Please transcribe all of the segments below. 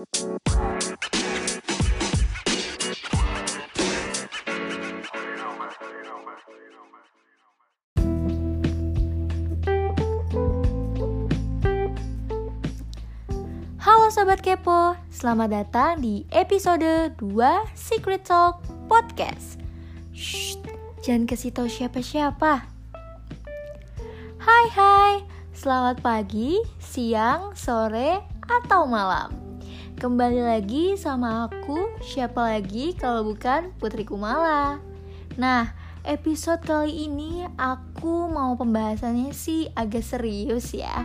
Halo Sobat Kepo, selamat datang di episode 2 Secret Talk Podcast. Shh, jangan kasih tahu siapa-siapa. Hai hai, selamat pagi, siang, sore, atau malam Kembali lagi sama aku, siapa lagi kalau bukan Putri Kumala Nah, episode kali ini aku mau pembahasannya sih agak serius ya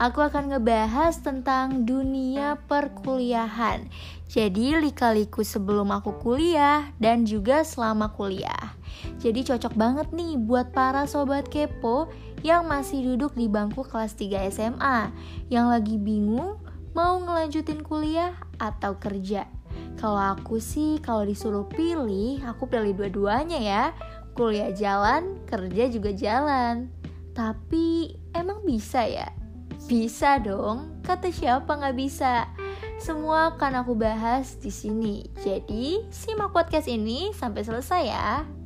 aku akan ngebahas tentang dunia perkuliahan. Jadi lika-liku sebelum aku kuliah dan juga selama kuliah. Jadi cocok banget nih buat para sobat kepo yang masih duduk di bangku kelas 3 SMA, yang lagi bingung mau ngelanjutin kuliah atau kerja. Kalau aku sih kalau disuruh pilih, aku pilih dua-duanya ya. Kuliah jalan, kerja juga jalan. Tapi emang bisa ya? Bisa dong, kata siapa nggak bisa? Semua akan aku bahas di sini. Jadi, simak podcast ini sampai selesai ya.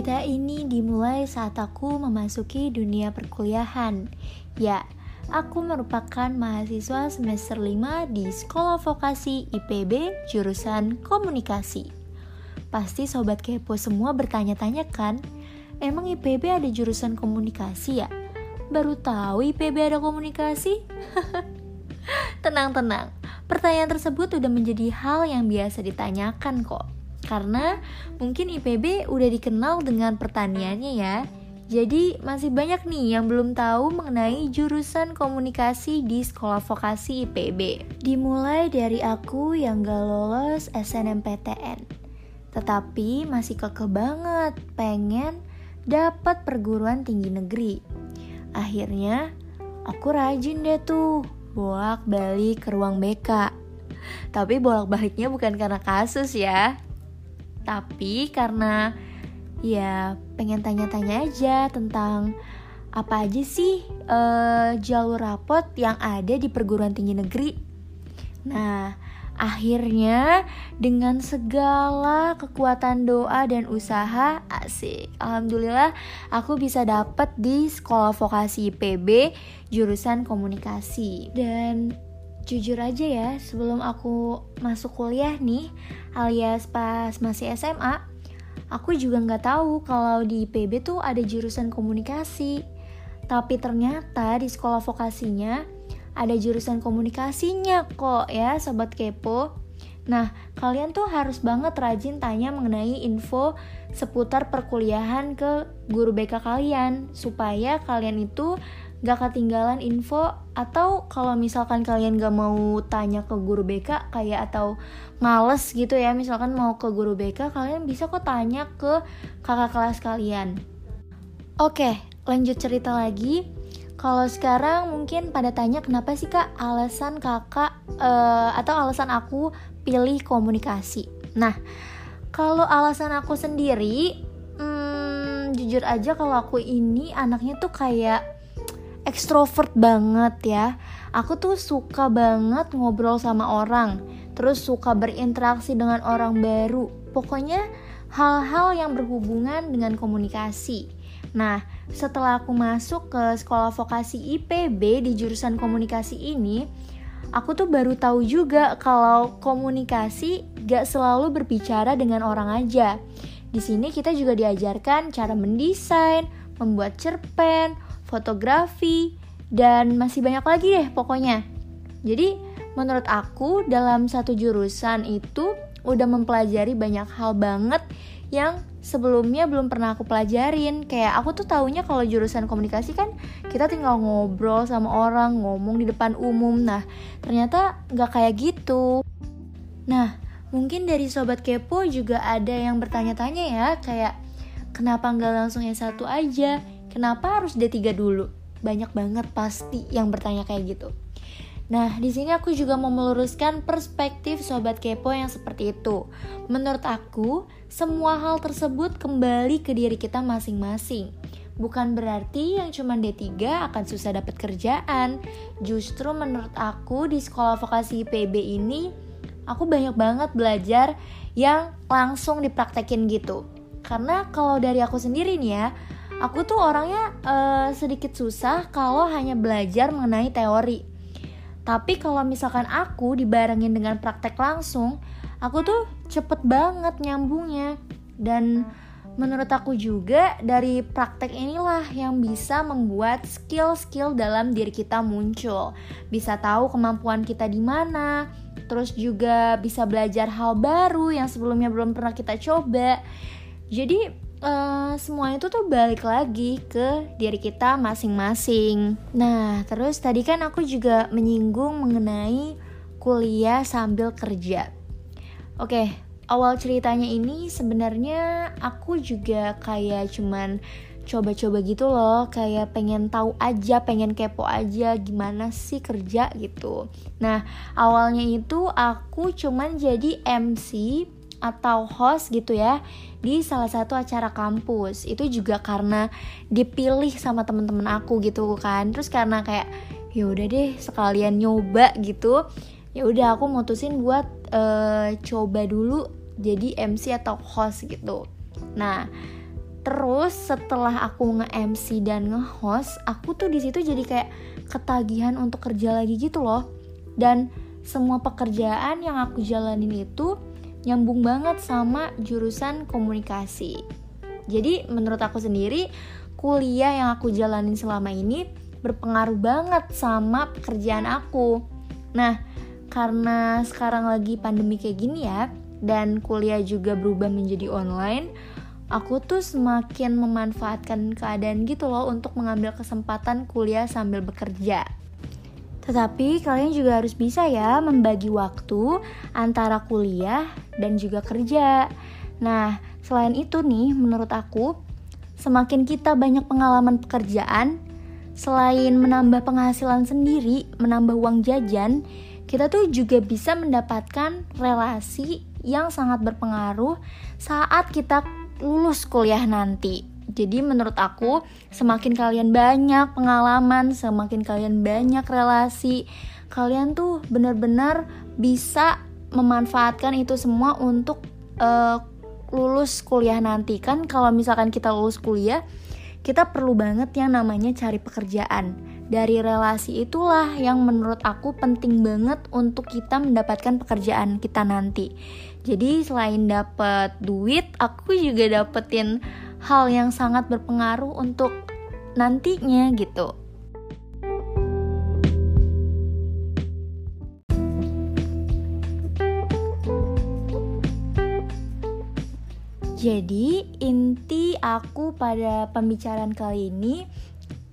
Cerita ini dimulai saat aku memasuki dunia perkuliahan. Ya, aku merupakan mahasiswa semester 5 di Sekolah Vokasi IPB jurusan Komunikasi. Pasti sobat kepo semua bertanya-tanya kan, emang IPB ada jurusan komunikasi ya? Baru tahu IPB ada komunikasi? Tenang-tenang, pertanyaan tersebut udah menjadi hal yang biasa ditanyakan kok. Karena mungkin IPB udah dikenal dengan pertaniannya ya, jadi masih banyak nih yang belum tahu mengenai jurusan komunikasi di sekolah vokasi IPB. Dimulai dari aku yang gak lolos SNMPTN. Tetapi masih keke banget pengen dapat perguruan tinggi negeri. Akhirnya aku rajin deh tuh bolak-balik ke ruang BK. Tapi bolak-baliknya bukan karena kasus ya. Tapi karena ya pengen tanya-tanya aja tentang apa aja sih uh, jalur rapot yang ada di perguruan tinggi negeri. Nah, akhirnya dengan segala kekuatan doa dan usaha asik. Alhamdulillah aku bisa dapet di sekolah vokasi IPB jurusan komunikasi. Dan jujur aja ya, sebelum aku masuk kuliah nih, alias pas masih SMA, Aku juga nggak tahu kalau di IPB tuh ada jurusan komunikasi. Tapi ternyata di sekolah vokasinya ada jurusan komunikasinya kok ya sobat kepo. Nah, kalian tuh harus banget rajin tanya mengenai info seputar perkuliahan ke guru BK kalian supaya kalian itu gak ketinggalan info atau kalau misalkan kalian gak mau tanya ke guru BK kayak atau males gitu ya misalkan mau ke guru BK kalian bisa kok tanya ke kakak kelas kalian. Oke lanjut cerita lagi. Kalau sekarang mungkin pada tanya kenapa sih kak alasan kakak uh, atau alasan aku pilih komunikasi? Nah kalau alasan aku sendiri hmm, jujur aja kalau aku ini anaknya tuh kayak ekstrovert banget ya. Aku tuh suka banget ngobrol sama orang, terus suka berinteraksi dengan orang baru. Pokoknya hal-hal yang berhubungan dengan komunikasi. Nah, setelah aku masuk ke sekolah vokasi IPB di jurusan komunikasi ini, aku tuh baru tahu juga kalau komunikasi gak selalu berbicara dengan orang aja. Di sini kita juga diajarkan cara mendesain, membuat cerpen, fotografi, dan masih banyak lagi deh pokoknya. Jadi menurut aku dalam satu jurusan itu udah mempelajari banyak hal banget yang sebelumnya belum pernah aku pelajarin. Kayak aku tuh taunya kalau jurusan komunikasi kan kita tinggal ngobrol sama orang ngomong di depan umum. Nah ternyata nggak kayak gitu. Nah mungkin dari sobat kepo juga ada yang bertanya-tanya ya kayak kenapa nggak langsung yang satu aja Kenapa harus D3 dulu? Banyak banget pasti yang bertanya kayak gitu. Nah, di sini aku juga mau meluruskan perspektif sobat kepo yang seperti itu. Menurut aku, semua hal tersebut kembali ke diri kita masing-masing. Bukan berarti yang cuma D3 akan susah dapat kerjaan. Justru menurut aku di sekolah vokasi IPB ini aku banyak banget belajar yang langsung dipraktekin gitu. Karena kalau dari aku sendiri nih ya, aku tuh orangnya uh, sedikit susah kalau hanya belajar mengenai teori tapi kalau misalkan aku dibarengin dengan praktek langsung, aku tuh cepet banget nyambungnya. Dan menurut aku juga dari praktek inilah yang bisa membuat skill-skill dalam diri kita muncul. Bisa tahu kemampuan kita di mana, terus juga bisa belajar hal baru yang sebelumnya belum pernah kita coba. Jadi uh, semua itu tuh balik lagi ke diri kita masing-masing. Nah, terus tadi kan aku juga menyinggung mengenai kuliah sambil kerja. Oke, awal ceritanya ini sebenarnya aku juga kayak cuman coba-coba gitu loh kayak pengen tahu aja pengen kepo aja gimana sih kerja gitu nah awalnya itu aku cuman jadi MC atau host gitu ya di salah satu acara kampus. Itu juga karena dipilih sama temen-temen aku gitu kan. Terus karena kayak ya udah deh sekalian nyoba gitu. Ya udah aku mutusin buat uh, coba dulu jadi MC atau host gitu. Nah terus setelah aku nge-MC dan nge-host aku tuh di situ jadi kayak ketagihan untuk kerja lagi gitu loh. Dan semua pekerjaan yang aku jalanin itu nyambung banget sama jurusan komunikasi. Jadi menurut aku sendiri kuliah yang aku jalanin selama ini berpengaruh banget sama pekerjaan aku. Nah, karena sekarang lagi pandemi kayak gini ya, dan kuliah juga berubah menjadi online, aku tuh semakin memanfaatkan keadaan gitu loh untuk mengambil kesempatan kuliah sambil bekerja. Tetapi kalian juga harus bisa ya membagi waktu antara kuliah dan juga kerja. Nah, selain itu nih menurut aku, semakin kita banyak pengalaman pekerjaan, selain menambah penghasilan sendiri, menambah uang jajan, kita tuh juga bisa mendapatkan relasi yang sangat berpengaruh saat kita lulus kuliah nanti. Jadi menurut aku semakin kalian banyak pengalaman, semakin kalian banyak relasi, kalian tuh benar-benar bisa memanfaatkan itu semua untuk uh, lulus kuliah nanti. Kan kalau misalkan kita lulus kuliah kita perlu banget yang namanya cari pekerjaan. Dari relasi itulah yang menurut aku penting banget untuk kita mendapatkan pekerjaan kita nanti. Jadi selain dapat duit aku juga dapetin hal yang sangat berpengaruh untuk nantinya gitu. Jadi, inti aku pada pembicaraan kali ini,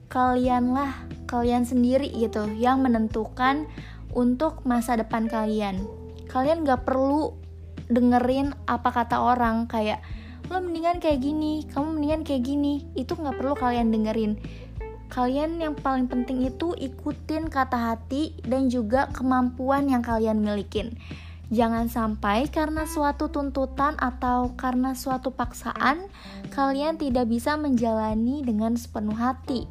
kalianlah kalian sendiri gitu yang menentukan untuk masa depan kalian. Kalian gak perlu dengerin apa kata orang kayak lo mendingan kayak gini kamu mendingan kayak gini itu nggak perlu kalian dengerin kalian yang paling penting itu ikutin kata hati dan juga kemampuan yang kalian milikin Jangan sampai karena suatu tuntutan atau karena suatu paksaan kalian tidak bisa menjalani dengan sepenuh hati.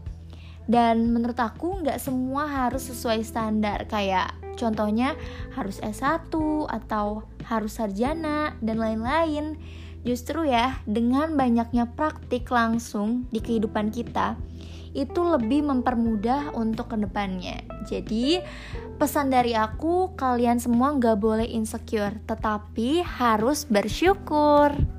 Dan menurut aku nggak semua harus sesuai standar kayak contohnya harus S1 atau harus sarjana dan lain-lain. Justru ya, dengan banyaknya praktik langsung di kehidupan kita, itu lebih mempermudah untuk ke depannya. Jadi, pesan dari aku, kalian semua nggak boleh insecure, tetapi harus bersyukur.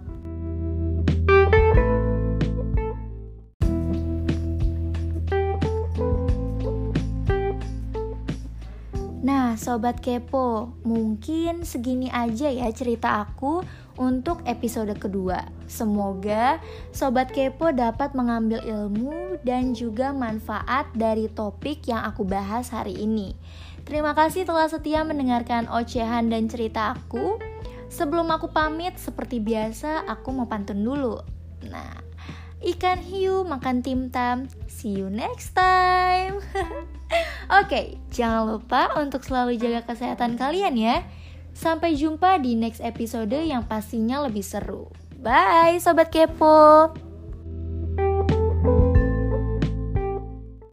Sobat kepo, mungkin segini aja ya cerita aku untuk episode kedua. Semoga sobat kepo dapat mengambil ilmu dan juga manfaat dari topik yang aku bahas hari ini. Terima kasih telah setia mendengarkan ocehan dan cerita aku. Sebelum aku pamit, seperti biasa, aku mau pantun dulu. Nah, ikan hiu makan timtam. See you next time. Oke, okay, jangan lupa untuk selalu jaga kesehatan kalian ya. Sampai jumpa di next episode yang pastinya lebih seru. Bye, sobat kepo.